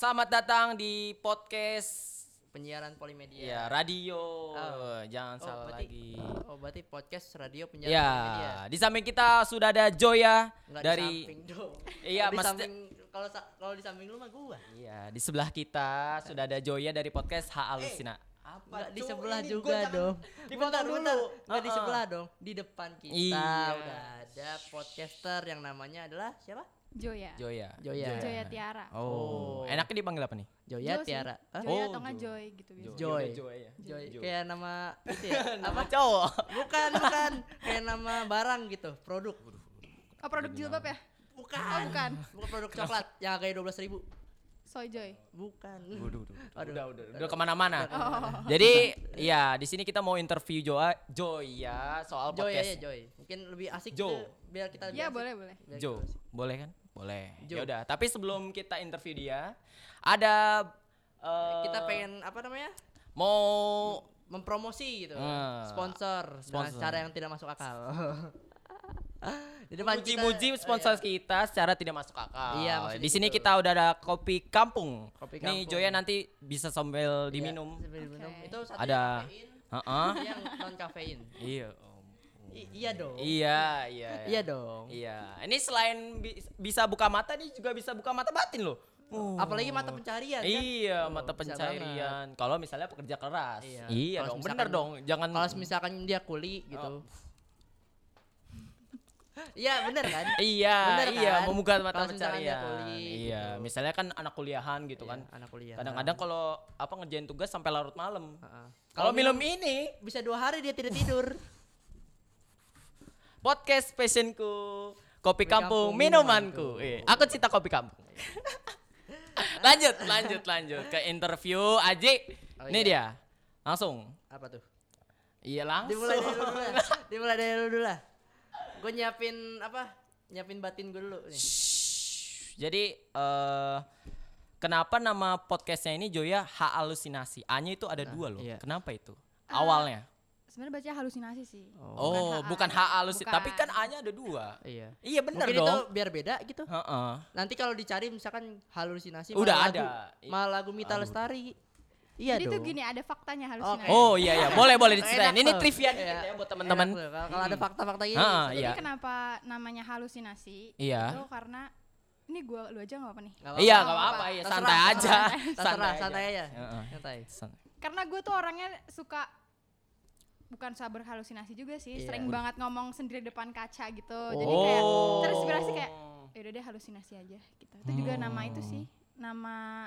selamat datang di podcast penyiaran Polimedia. ya radio. Oh. Jangan Oh, salah berarti- lagi. Oh, berarti podcast radio penyiaran Ya, Polimedia. di samping kita sudah ada Joya Nggak dari di samping dong. Iya, di maksudnya- samping kalau sa- kalau di samping lu mah gua. Iya, di sebelah kita sudah ada Joya dari podcast H Alusina. Enggak di sebelah juga dong. dipotong Bentar, dulu. bentar. Enggak di Uh-uh. sebelah dong. Di depan kita Iya. udah ada podcaster yang namanya adalah siapa? Joya. Joya. Joya. Joya Tiara. Oh. Oh. enaknya dipanggil apa nih? Joya Jo sih. Tiara. Hah? Joya Oh, atau nggak Jo. Joy gitu biasa. Joy. Joy ya. Joy. Jo. Kayak nama itu ya. Apa cowok? bukan, bukan. Kayak nama barang gitu, produk. Oh produk jilbab ya? Bukan. Oh bukan. Bukan produk coklat yang harganya 12 ribu. Soy Joy. Bukan. Waduh, Aduh. udah, udah, udah ke mana-mana. Oh. Jadi, ya di sini kita mau interview Joa, Joya soal Joy podcast. ya, Joy. Mungkin lebih asik Jo. gitu, biar kita lebih Ya asik. boleh boleh. Jo, boleh kan? Boleh. Ya udah, tapi sebelum kita interview dia, ada eh, Kita pengen apa namanya? mau mempromosi gitu. Ah, sponsor, dengan sponsor. cara yang tidak masuk akal. Di depan muji-muji sponsor oh, iya. kita secara tidak masuk akal. Iya, Di sini gitu. kita udah ada kopi kampung. Kopi Nih kampung. Joya nanti bisa sambil Iya, diminum. sambil diminum. Oke. Itu satu Ada- yang kafein, Heeh. yang non kafein. Iya. I- iya dong. Iya, iya. Iya dong. Iya. Ini selain bi- bisa buka mata nih juga bisa buka mata batin loh. Apalagi mata pencarian kan. Iya, Oh, mata pencarian. Kalau misalnya pekerja keras. Iya. Iya, dong, misalkan- bener dong. Jangan Kalau misalkan dia kuli gitu. Oh. Iya bener kan? Iya, Bener iya, kan? membuka mata Kalau misalkan dia pencarian. kuli Iya, gitu. misalnya kan anak kuliahan gitu kan. Iya, anak kuliah. Kadang-kadang kalau apa ngerjain tugas sampai larut malam. Heeh. Kalau minum ini bisa dua hari dia tidak tidur. podcast passionku, kopi kampung, kampung, minumanku. minumanku. Eh, aku cinta kopi kampung. lanjut, lanjut, lanjut ke interview Aji. Oh, Ini iya. dia. Langsung. Apa tuh? Iya langsung. Dimulai dari dulu lah. Dimulai dari dulu dulu lah. Gue nyiapin apa? Nyiapin batin gue dulu nih. Shhh. Jadi eh kenapa nama podcastnya ini Joya H Halusinasi? A-nya itu ada dua loh. iya. Kenapa itu? Awalnya. Sebenarnya baca halusinasi sih. Oh, bukan H halusinasi, Bukan. tapi kan A-nya ada dua. Iya. Iya bener Mungkin itu dong. biar beda gitu. Heeh. Nanti kalau dicari misalkan halusinasi Udah malah ada. lagu, malah lagu Mita Aduh. Lestari. Iya Jadi dong. tuh gini ada faktanya halusinasi. Oh iya iya, boleh boleh diceritain. Ini trivia Iya. dikit ya buat teman-teman. Kalau ada fakta-fakta gini. Ah, Jadi iya. kenapa namanya halusinasi? Iya. Itu karena ini gua lu aja nggak apa nih? nggak Iya, apa-apa. nggak apa-apa, iya, santai aja. Santai santai aja. Heeh. Santai. Karena gue tuh orangnya suka bukan suka berhalusinasi juga sih, Iya. sering banget ngomong sendiri depan kaca gitu. Jadi kayak Oh. terinspirasi kayak ya udah deh halusinasi aja gitu. Itu juga nama itu sih, nama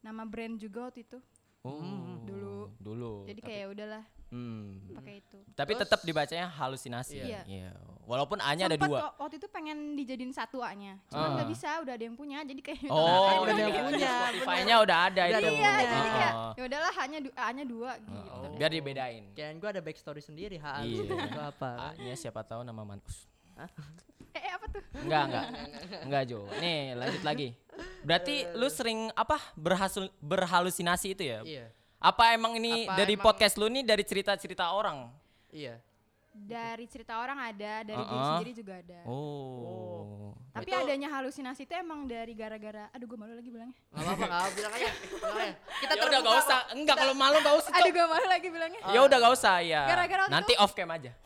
nama brand juga waktu itu. Oh, Dulu. Dulu. Jadi Tapi- kayak ya udahlah hmm. pakai itu. Tapi Terus- tetap dibacanya halusinasi. Iya. Iya. Walaupun A-nya ada dua. kok waktu itu pengen dijadiin satu A-nya. Cuman nggak Ah. bisa, udah ada yang punya. Jadi kayak Oh, Udah ada iya. yang punya, Spotify-nya udah ada Udah itu. ada Iya, punya. jadi kayak Oh. ya udahlah hanya du- A-nya dua gitu. Oh, Biar dibedain. Kirain gue ada backstory sendiri, ha. Iya. Itu apa? A-nya siapa tahu nama manus. Eh, eh apa tuh? Enggak, enggak. Enggak, Jo. Nih, lanjut lagi. Berarti lu sering apa? Berhasil berhalusinasi itu ya? Iya. Apa emang ini Apa dari emang- podcast lu nih dari cerita-cerita orang? Iya. Dari cerita orang ada, dari diri Uh-uh. sendiri juga ada. Oh. Tapi Itu- adanya halusinasi itu emang dari gara-gara aduh gue malu lagi bilangnya. Enggak apa-apa, bilang aja. Bilang aja. Kita Ya udah gak usah. Enggak kalau malu gak usah. Aduh gue malu lagi bilangnya. Ya udah gak usah ya. Gara-gara Nanti itu- off cam aja.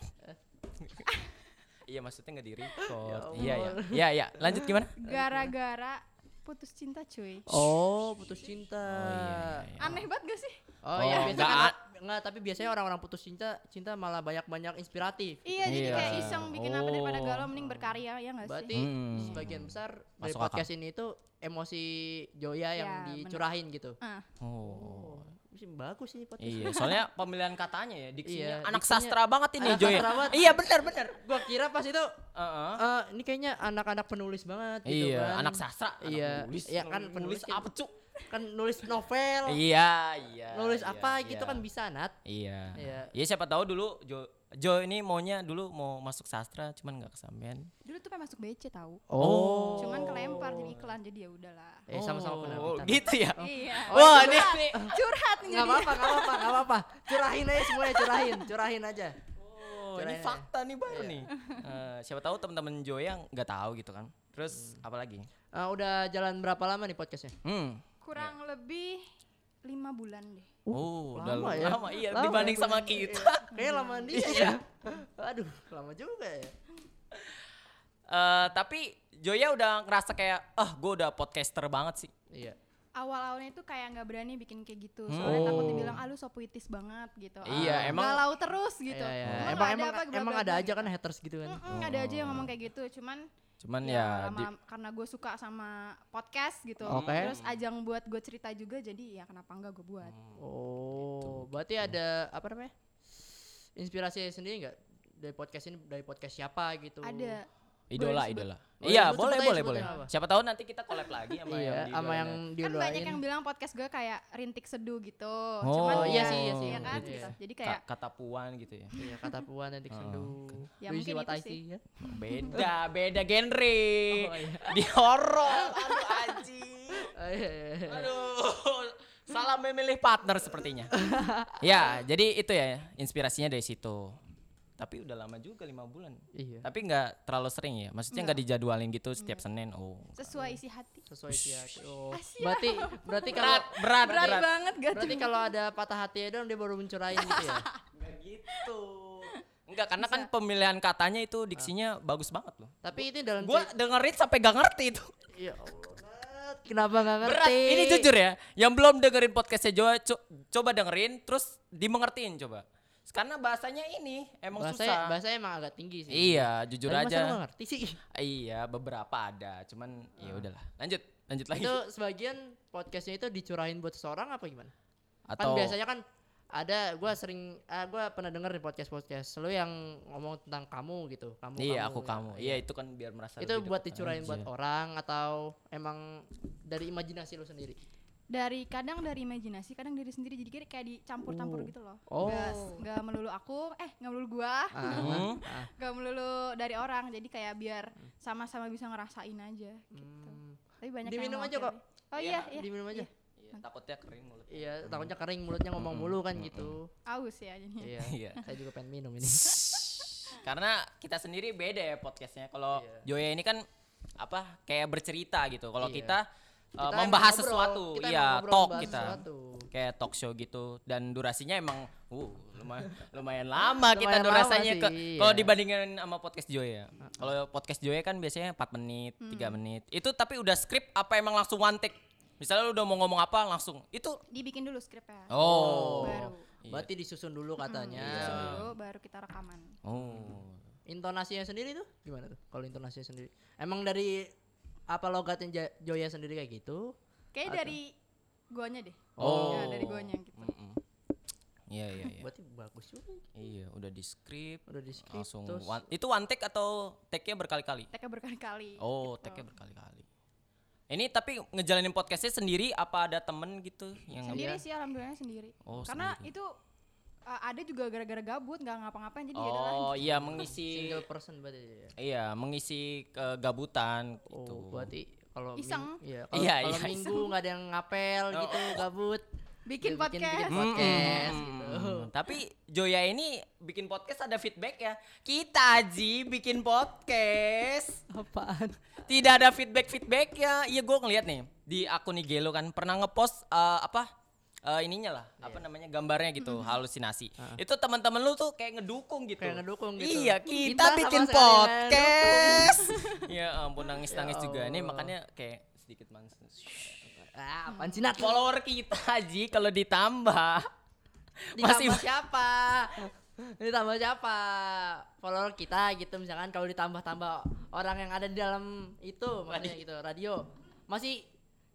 Iya maksudnya nggak di record. Ya Iya ya. Allah. Iya ya. Lanjut gimana? Gara-gara putus cinta cuy. Oh, putus cinta. Oh, iya, iya. Aneh banget gak sih? Oh, Oh, iya, biasanya enggak kan enggak, tapi biasanya orang-orang putus cinta cinta malah banyak-banyak inspiratif. Iya, jadi Iya. kayak iseng bikin apa daripada Oh. galau mending berkarya ya gak sih? Berarti Hmm. sebagian besar dari Masuk podcast ini itu emosi Joya yang Ya, bener. dicurahin gitu. Ah, Oh. Bagus sih podcast. Iya, soalnya pemilihan katanya ya diksinya Iya, anak diksinya sastra banget ini anak Joy. banget. Iya benar benar. Gua kira pas itu Heeh. eh, ini kayaknya anak-anak penulis banget gitu Iya, kan. anak sastra, anak Iya, penulis. iya kan penulis penulis kan- apa cuk? Kan nulis novel, Iya, iya. nulis iya, apa iya. gitu kan bisa Nat. Iya. Iya. Iya, siapa tahu dulu Jo Jo ini maunya dulu mau masuk sastra cuman nggak kesampean. dulu tuh pengen masuk BC tahu. Oh. Cuman kelempar jadi iklan jadi ya udahlah. Eh sama-sama Oh, gitu ya. Iya. Wah, ini curhat, jadi. apa-apa, enggak apa-apa, enggak apa-apa. Curahin aja semuanya, curahin, curahin aja. Oh, ini fakta nih baru Iya. nih. Eh, siapa tahu teman-teman Jo yang nggak tahu gitu kan. Terus apa lagi? Eh, udah jalan berapa lama nih podcastnya? Hmm, Kurang lebih lima bulan deh. Oh, udah lama lama, ya? lama iya Lama dibanding ya, sama kita. Kayaknya lama dia ya. Aduh, lama juga ya. Eh, tapi Joya udah ngerasa kayak, ah gue udah podcaster banget sih. Iya. Awal-awalnya itu kayak nggak berani bikin kayak gitu. Hmm. Soalnya takut Oh. dibilang, ah lu so puitis banget gitu. Iya, Ah, emang- galau terus gitu. Iya, iya. Emang Emang ada emang apa, emang ada aja gitu. kan haters gitu kan. Mm-mm, ada aja yang ngomong kayak gitu. Cuman Cuman ya, ya, lama, di- karena gue suka sama podcast gitu. Oke. Terus ajang buat gue cerita juga jadi ya kenapa enggak gue buat. Oh, berarti ada apa namanya? Inspirasi sendiri nggak dari podcast ini dari podcast siapa gitu? Ada idola Boleh idola. Boleh, Iya, boleh boleh boleh. apa? Siapa tahu nanti kita collab lagi sama yang Iya, sama yang kan banyak yang bilang podcast gue kayak rintik seduh gitu. Oh, Cuman iya ya, sih, iya sih. Iya kan Iya. gitu. Jadi Ka- kayak kata puan gitu ya. Iya, kata puan nanti Oh, sendu. Ya, mungkin itu sih. ya? Beda, beda genre. Oh, iya. Di horor, aduh anjing. Oh, iya, iya, iya. Aduh, salah memilih partner sepertinya. ya, jadi itu ya inspirasinya dari situ. Tapi udah lama juga lima bulan. Iya. Tapi nggak terlalu sering ya. Maksudnya nggak dijadwalin gitu setiap Senin. Oh. sesuai isi hati. Sesuai sih hati. Oh. Berarti berarti kalau Berat, berat, Berat, berat. banget gak berarti kalau ada patah hati dong dia baru mencurahin gitu ya. Nggak gitu. Enggak, karena kan pemilihan katanya itu diksinya bagus banget loh. Tapi ini dalam Gua cerita- dengerin sampai gak ngerti itu. Ya Allah. Kenapa nggak ngerti? Berat. Ini jujur ya, yang belum dengerin podcastnya Joa, co- coba dengerin, terus dimengertiin coba. Karena bahasanya ini emang bahasanya, susah. bahasanya emang agak tinggi sih. Iya, jujur Tapi aja. ngerti sih. Iya, beberapa ada, cuman ya udahlah. Lanjut, lanjut lagi. Itu sebagian podcastnya itu dicurahin buat seseorang apa gimana? Atau Kan biasanya kan ada gua sering ah, gua pernah denger di podcast podcast lu yang ngomong tentang kamu gitu kamu Iya, kamu, aku ya. kamu. Iya, itu kan biar merasa itu buat dicurahin aja. buat orang atau emang dari imajinasi lu sendiri Dari kadang dari imajinasi, kadang dari sendiri. Jadi kayak- kayak dicampur-campur Oh. gitu loh. Oh. Nggak, nggak melulu aku, eh nggak melulu gua, Hmm. ah, nggak melulu dari orang. Jadi kayak biar sama-sama bisa ngerasain aja. Gitu. hmm. Tapi banyak Diminum yang aja kok. Oh iya, iya. diminum aja Iya, takutnya kering mulut. iya takutnya kering mulutnya ngomong mulu kan gitu Aus ya jadinya. iya Iya. saya juga pengen minum ini Karena kita sendiri beda ya podcastnya. Kalau Iya. Joya ini kan apa kayak bercerita gitu. Kalau Iya. kita, uh, Kita membahas ngobrol, sesuatu, kita iya ngobrol talk kita. sesuatu. Kayak talk show gitu dan durasinya emang uh lumayan lumayan lama kita Lumayan lama durasinya ke kalau iya. dibandingin sama podcast Joya. Kalau podcast Joya kan biasanya 4 menit, 3 menit. Itu tapi udah skrip apa emang langsung one take? Misalnya lu udah mau ngomong apa langsung. Itu Dibikin dulu skripnya. oh. Baru. Iya. berarti disusun dulu katanya Disusun dulu, baru kita rekaman. Oh. intonasinya sendiri tuh gimana tuh kalau intonasinya sendiri emang dari apa logatnya Joya sendiri kayak gitu Kayak Atau- dari guanya deh. Oh. Ya, dari guanya gitu. Mm-mm. Iya iya iya. berarti bagus juga Iya, udah di script udah di script langsung terus one, itu one take atau take-nya berkali-kali? Teknya berkali-kali. Oh, take-nya berkali-kali. Ini tapi ngejalanin podcastnya sendiri apa ada temen gitu yang Sendiri Iya. sih alhamdulillah sendiri. Oh, Karena sendiri. itu uh, ada juga gara-gara gabut nggak ngapa-ngapain jadi ya udahlah. Oh, iya mengisi single person berarti ya? iya, mengisi kegabutan gitu. oh berarti kalau ming- Iseng. iya kalau Iya, kalau iya, minggu nggak ada yang ngapel Oh, gitu gabut Bikin dia podcast. bikin Mm-mm. podcast gitu Tapi Joya ini bikin podcast ada feedback ya. Kita Aji bikin podcast. apaan Tidak ada feedback-feedback ya. Iya gue ngeliat nih di akun Igelo kan pernah ngepost eh, apa eh, ininya lah, apa namanya gambarnya gitu, halusinasi. Itu teman-teman lu tuh kayak ngedukung gitu. Kayak ngedukung gitu. Iya, kita, Kita bikin podcast. ya ampun nangis-nangis Ya juga. Ini makanya kayak sedikit manis. ah apaan sih Nat Follower kita Haji kalau ditambah ditambah masih siapa ditambah siapa follower kita gitu misalkan kalau ditambah-tambah orang yang ada di dalam itu maksudnya gitu radio masih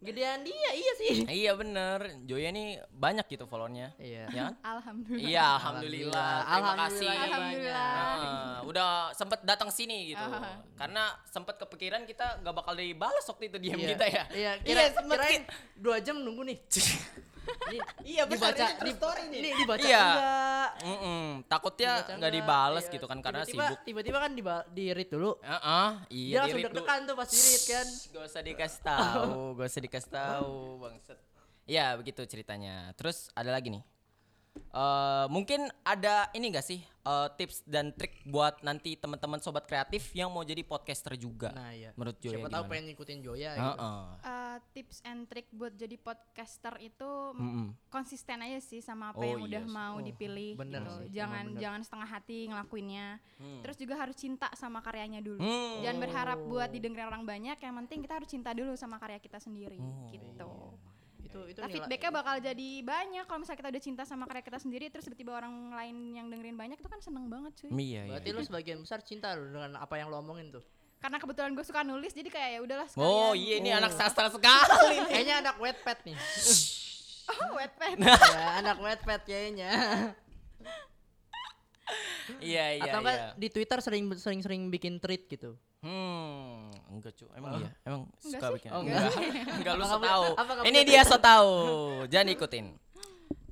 gedean dia iya sih Iya bener, Joya nih banyak gitu followernya. iya Ya kan? Alhamdulillah. Iya, alhamdulillah. Terima Alhamdulillah. kasih. Alhamdulillah. Nah, udah sempet datang sini gitu. Ah. Karena sempet kepikiran kita gak bakal dibalas waktu itu diam Iya. kita ya. iya kira, sempet kirain ki- dua jam nunggu nih Ini Iya, benar, dibaca ini di, story nih. ini dibaca Iya. enggak Mm-mm, takutnya Dibaca nggak dibales Iya. gitu kan karena Tiba-tiba- sibuk. tiba-tiba kan di di read dulu Heeh, dia iya langsung di-read dulu. deg-degan tuh pas di read kan Gak usah dikasih tahu, gak usah dikasih tahu, bangset. Ya begitu ceritanya. Terus ada lagi nih. Eh, mungkin ada ini gak sih eh, tips dan trik buat nanti teman-teman sobat kreatif yang mau jadi podcaster juga? Nah, iya. Menurut Joya Siapa tahu pengen ngikutin Joya gitu. Heeh. Eh, tips and trick buat jadi podcaster itu Mm-mm. konsisten aja sih sama apa Oh, yang udah iya sih. mau Oh, dipilih bener gitu. sih, Jangan bener. jangan setengah hati ngelakuinnya. Terus juga harus cinta sama karyanya dulu. Hmm. Jangan berharap buat didengerin orang banyak, yang penting kita harus cinta dulu sama karya kita sendiri Oh, gitu. Itu itu Nah, nilai- feedbacknya bakal jadi banyak kalau misalnya kita udah cinta sama karya kita sendiri terus tiba-tiba orang lain yang dengerin banyak itu kan seneng banget cuy. Iya, iya. Berarti lu sebagian besar cinta lu dengan apa yang lo omongin tuh. Karena kebetulan gue suka nulis jadi kayak ya udahlah Oh sekalian. iya ini Oh. anak sastra sekali. Kayaknya anak wetpad nih. Oh, wetpad. ya, anak wetpad kayaknya. Iya iya Atau enggak iya. di Twitter sering sering sering bikin tweet gitu. Hmm, enggak cu, emang iya, emang Enggak suka sih? bikin. Oh, enggak, enggak lu so tahu. Ini dia so tahu. Jangan ikutin.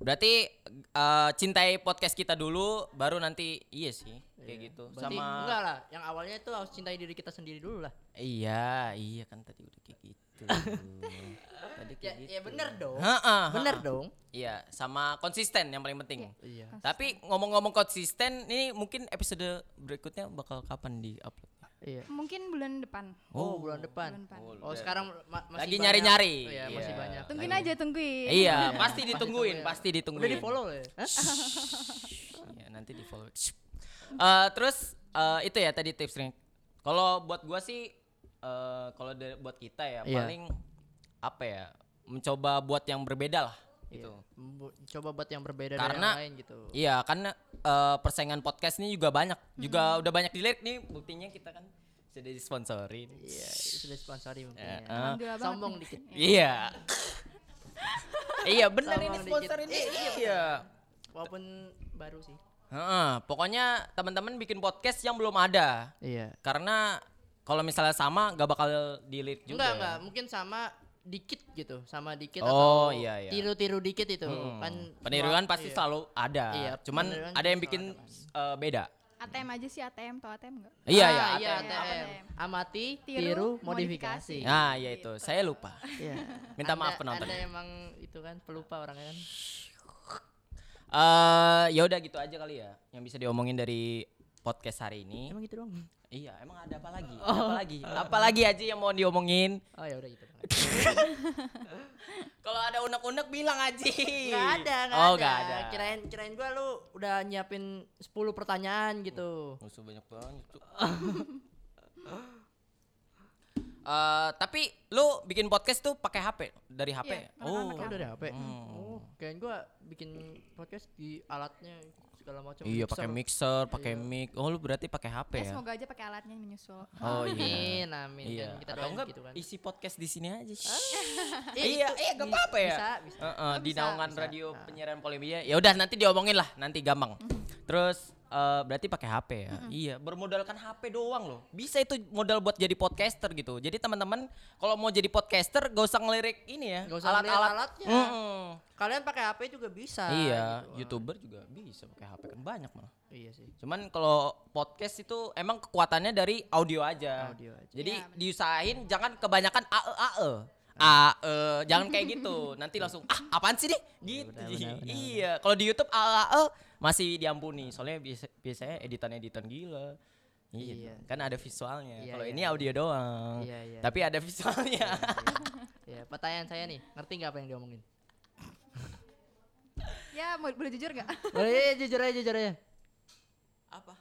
Berarti eh, cintai podcast kita dulu, baru nanti iya sih, kayak gitu. Berarti Sama enggak lah, yang awalnya itu harus cintai diri kita sendiri dulu lah. Iya, iya kan tadi udah kayak gitu. tadi Ya, kayak gitu. ya bener dong. Ha-ha, Bener dong. Iya, sama konsisten yang paling penting. Iya. Tapi ngomong-ngomong konsisten, ini mungkin episode berikutnya bakal kapan di upload? Iya. Mungkin bulan depan. Oh, bulan depan. Bulan depan. Oh, sekarang ma- masih Lagi nyari-nyari. Oh, iya, masih Iya. banyak. Tungguin Lagi. aja, tungguin. Iya, Iya, pasti pasti ditungguin, tungguin. pasti ditungguin. Udah di follow ya? Iya, nanti di follow. Eh, terus eh, itu ya tadi tipsnya. Kalau buat gua sih eh, kalau buat kita ya Iya. paling apa ya? Mencoba buat yang berbeda lah gitu. Bu- Coba buat yang berbeda Karena- dari yang lain gitu. Iya, karena eh, persaingan podcast ini juga banyak. Juga udah banyak dilirik nih buktinya kita kan sudah disponsorin. Iya, sudah sponsori mungkin Ya, ya. eh. Alhamdulillah banget Sombong nih. dikit. Iya. iya benar ini dikit. sponsorin. Iya, iya, Iya. Walaupun baru sih. Heeh, pokoknya teman-teman bikin podcast yang belum ada. Iya. Karena kalau misalnya sama nggak bakal dilirik juga. Enggak, ya. enggak, mungkin sama dikit gitu, sama dikit Oh, atau iya, iya. tiru-tiru dikit itu Hmm. kan Peniruan semua- pasti iya. selalu ada. Iya, Cuman ada yang bikin ada, eh, beda. ATM aja sih ATM atau ATM enggak? Iya Ah, iya. iya, ATM. Apa ATM. ATM? Amati, Tiru, tiru, modifikasi. Nah, iya itu. Saya lupa. Iya. Minta maaf Anda- penonton. Anda emang itu kan pelupa orangnya kan. Eh, ya udah gitu aja kali ya yang bisa diomongin dari podcast hari ini. Emang gitu dong. Iya, emang ada apa lagi? Ada Apa lagi? Apa lagi aja yang mau diomongin? Oh ya udah gitu. Kalau ada unek-unek bilang aja. Enggak ada, enggak oh, ada. nggak ada. Kirain kirain gua lu udah nyiapin 10 pertanyaan gitu. Musuh banyak banget. Eh, tapi lu bikin podcast tuh pakai HP dari HP? Pertama oh, Oh, dari HP. Hmm. Oh, kirain gua bikin podcast di alatnya segala macam. iya pakai mixer, pakai Iya. mic. Oh, lu berarti pakai HP Ya, ya? semoga aja pakai alatnya yang menyusul. Oh iya. Amin, amin Iya. kan kita enggak gitu kan. isi podcast di sini aja. sih. Eh, iya, itu iya, gak apa-apa ya. Bisa, di bisa, naungan bisa. radio Nah. penyiaran Polimedia. Ya udah nanti diomongin lah, nanti gampang. Terus eh, berarti pakai HP ya? Iya, bermodalkan HP doang loh. Bisa itu modal buat jadi podcaster gitu. Jadi teman-teman kalau mau jadi podcaster gak usah ngelirik ini ya, Nggak usah ngeliat alatnya. Mm-mm. Kalian pakai HP juga bisa. Iya, gitu. youtuber juga bisa pakai HP kan banyak malah. Iya sih. Cuman kalau podcast itu emang kekuatannya dari audio aja. Audio aja. Jadi Iya, bener. diusahain jangan kebanyakan ae ae. Ae, jangan kayak gitu. Nanti langsung ah apaan sih nih? Gitu. benar, benar, benar, iya, kalau di YouTube ae ae masih diampuni. Soalnya biasa, biasanya editan-editan gila. Iya, Iya. kan ada visualnya. Iya, Kalau iya. ini audio doang. Iya, iya. Tapi ada visualnya. Iya, pertanyaan saya nih, ngerti nggak apa yang diomongin? Ya, mau boleh jujur gak? Boleh ya, jujur aja, jujur aja. Apa?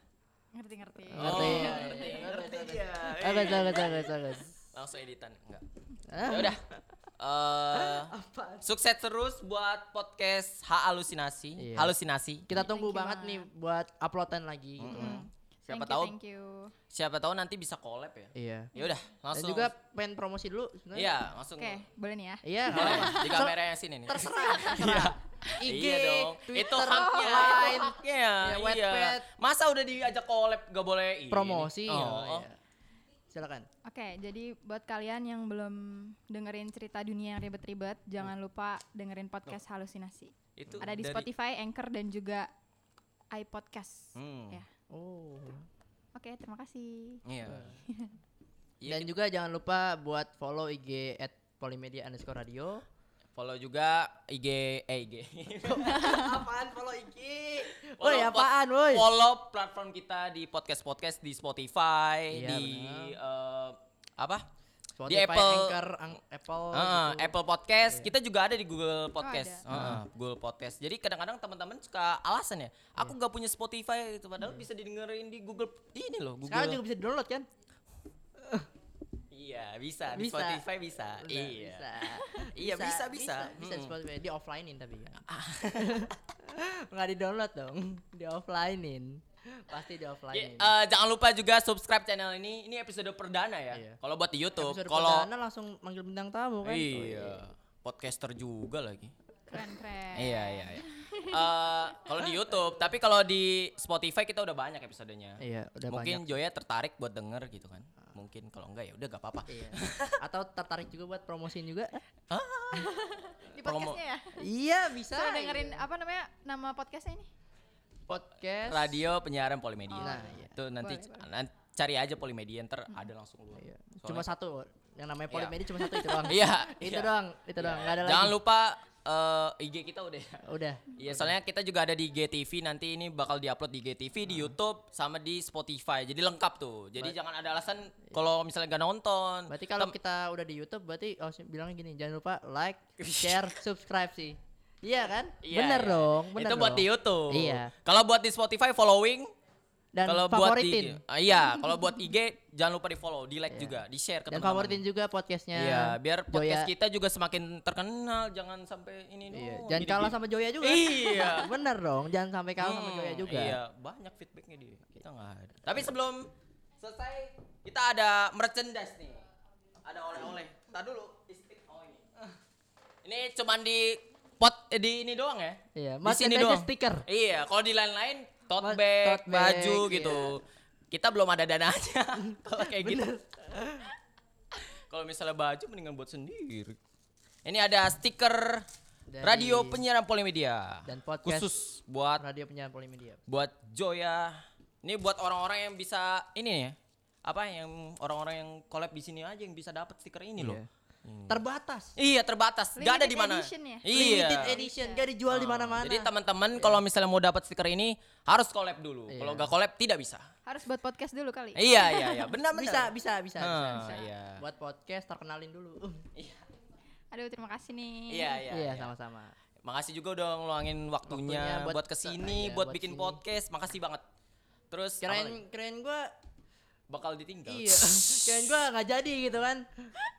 Ngerti-ngerti. Oh, Ngerti. ngerti, ngerti dia. Bagus, bagus, bagus, bagus. Langsung editan, enggak. Hah? Ya udah. Eh, sukses terus buat podcast H halusinasi. Iya. Halusinasi. Kita Thank tunggu you banget nih buat uploadan lagi gitu. Mm-mm. Siapa Thank you, tahu Thank you. siapa tahu nanti bisa collab ya. Iya. Ya udah, Dan langsung. juga pengen promosi dulu sebenarnya. Iya, langsung. Oke, boleh nih ya. Iya, Boleh, di So- kamera yang sini nih. terserah, terserah. IG, iya dong. Twitter, itu haknya, itu Line, haknya. Ya, iya. Wattpad. Masa udah diajak collab gak boleh ini? promosi. Oh, oh, oh. Silakan. Oke, jadi buat kalian yang belum dengerin cerita dunia yang ribet-ribet, jangan lupa dengerin podcast halusinasi. Itu Ada di dari- Spotify, Anchor dan juga iPodcast. Hmm. Ya. Oh. Oke, terima kasih. Iya. Iya, Dan juga jangan lupa buat follow IG at Polimedia underscore radio. Follow juga IG eh IG. apaan follow Iki? Follow Woi, apaan, woi? Follow platform kita di podcast-podcast di Spotify, Iya, di eh, apa? Spotify, di Apple- Anchor, Ang- Apple, Ah, gitu. Apple Podcast. Kita juga ada di Google Podcast. ada. Ah, Google Podcast. Jadi kadang-kadang teman-teman suka alasan ya, aku nggak punya Spotify itu padahal bisa didengerin di Google ini loh, Google. Sekarang juga bisa download kan? Iya, bisa. Di Bisa. Spotify bisa. Udah, iya. Bisa. Iya, bisa, bisa. Bisa, bisa Mm-mm. Spotify. Di offlinein tapi kan. Nggak di download dong. Di offlinein. Pasti di Ya, offlinein. eh, jangan lupa juga subscribe channel ini. Ini episode perdana ya. Iya. Kalau buat di YouTube, Episode kalau perdana langsung manggil bintang tamu kan? iya, podcaster juga lagi. Keren keren. Iya, iya, iya. Eh, kalau di YouTube, tapi kalau di Spotify kita udah banyak episodenya. Iya, udah Mungkin banyak. Joya tertarik buat denger gitu kan. Mungkin kalau enggak ya udah gak apa-apa. Iya. Atau tertarik juga buat promosiin juga? Di Promo- podcastnya ya. iya, bisa. Dengerin apa namanya nama podcastnya ini? podcast Radio penyiaran Polimedia. Nah, iya. Itu nanti Boleh, cari aja Polimedia ntar ada langsung lu. Iya. Cuma satu yang namanya Iya. Polimedia cuma satu itu doang. Iya. itu iya. doang, itu doang. Enggak ada Jangan lagi. lupa eh, IG kita udah ya. Udah. Iya, soalnya kita juga ada di GTV nanti ini bakal diupload di GTV, di YouTube sama di Spotify. Jadi lengkap tuh. Jadi jangan ada alasan kalau misalnya nggak nonton. Berarti kalau kita udah di YouTube berarti oh sih, bilangnya gini, jangan lupa like, share, subscribe sih. Iya kan? Iya, bener iya. dong, bener Itu buat dong. di YouTube. Iya. Kalau buat di Spotify following, Dan kalau buat di. Ah, iya, kalau buat IG jangan lupa di follow, di like Iya. juga, di share ke Dan teman-teman. favoritin juga podcastnya. Iya, biar podcast Joya. kita juga semakin terkenal, jangan sampai ini Iya, doang, jangan gini-gini. kalah sama Joya juga. Iya. bener dong, jangan sampai kalah sama Hmm, Joya juga. Iya, banyak feedbacknya dia. Kita nggak ada. Tapi sebelum selesai, kita ada merchandise nih. Ada oleh-oleh. Tadi dulu. Istik. Oh ini. Ini cuman di pot eh, di ini doang ya. Iya, Di sini merchandise doang. stiker. Iya, kalau di lain-lain tote bag, tote bag, baju iya. gitu. Kita belum ada dananya. kalau kayak gitu. Kalau misalnya baju mendingan buat sendiri. Ini ada stiker Dari- radio penyiaran Polimedia. Dan podcast khusus buat radio penyiaran Polimedia. buat Joya. Ini buat orang-orang yang bisa ini ya. Apa yang orang-orang yang collab di sini aja yang bisa dapat stiker ini loh. Iya. Terbatas. Iya, terbatas. Gak ada Limited di mana. edition ya? Iya. Limited edition, gak dijual di mana-mana. Jadi teman-teman kalau misalnya mau dapat stiker ini harus collab dulu. Iya. Kalau gak collab tidak bisa. Harus buat podcast dulu kali. Iya, iya, iya. Benar, benar. bisa, bisa, bisa, bisa, Ah, bisa. iya. Buat podcast terkenalin dulu. Aduh, terima kasih nih. Iya, iya. Iya, iya. sama-sama. Makasih juga udah ngeluangin waktunya, Waktunya buat, buat ke sini, iya, buat, buat bikin sini. podcast. Makasih banget. Terus? Keren, keren gua. bakal ditinggal. Iya. keren gua nggak jadi gitu kan.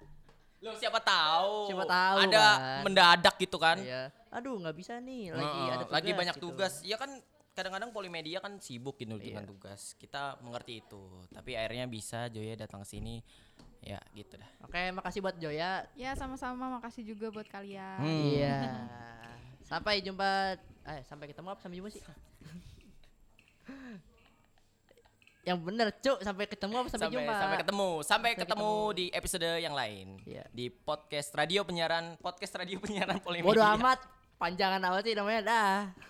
Loh, siapa tahu. Siapa tahu, Ada kan. mendadak gitu kan. Iya. Aduh, nggak bisa nih. Lagi Heeh, ada tugas. lagi banyak gitu. tugas. Ya kan kadang-kadang Polimedia kan sibuk gitu dengan Iya. tugas. Kita mengerti itu. Tapi akhirnya bisa Joya datang ke sini. Ya, gitu dah. Oke, makasih buat Joya. Ya sama-sama makasih juga buat kalian. Hmm. Iya. Sampai jumpa. Eh, sampai ketemu apa? Sampai jumpa sih. Yang bener, Cuk. Sampai ketemu apa sampai, jumpa? sampai ketemu. Sampai Sampai ketemu ketemu. di episode yang lain. Iya. Di podcast radio penyiaran podcast radio penyiaran Polimedia. Bodoh amat. Panjangan apa sih namanya? Dah.